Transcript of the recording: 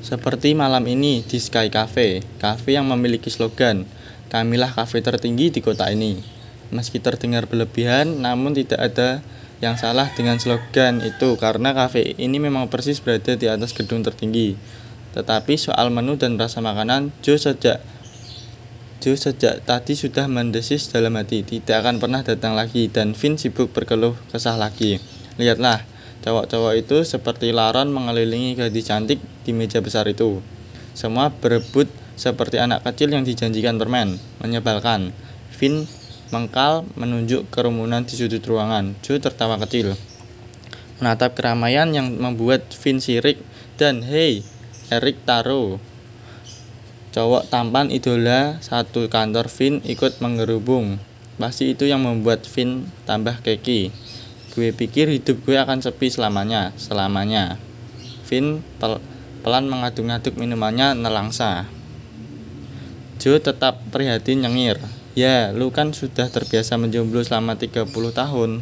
Seperti malam ini di Sky Cafe, kafe yang memiliki slogan, Kamilah kafe tertinggi di kota ini. Meski terdengar berlebihan, namun tidak ada yang salah dengan slogan itu karena kafe ini memang persis berada di atas gedung tertinggi. Tetapi soal menu dan rasa makanan, Joe sejak Joe sejak tadi sudah mendesis dalam hati, tidak akan pernah datang lagi dan Vin sibuk berkeluh kesah lagi. Lihatlah, cowok-cowok itu seperti laron mengelilingi gadis cantik di meja besar itu. Semua berebut seperti anak kecil yang dijanjikan permen. Menyebalkan. Vin mengkal menunjuk kerumunan di sudut ruangan. Joe tertawa kecil. Menatap keramaian yang membuat Vin sirik dan hey, Eric Taro. Cowok tampan idola satu kantor Vin ikut menggerubung. Pasti itu yang membuat Vin tambah keki. Gue pikir hidup gue akan sepi selamanya, selamanya. Vin pel pelan mengaduk-aduk minumannya nelangsa. Joe tetap prihatin nyengir. Ya, lu kan sudah terbiasa menjomblo selama 30 tahun.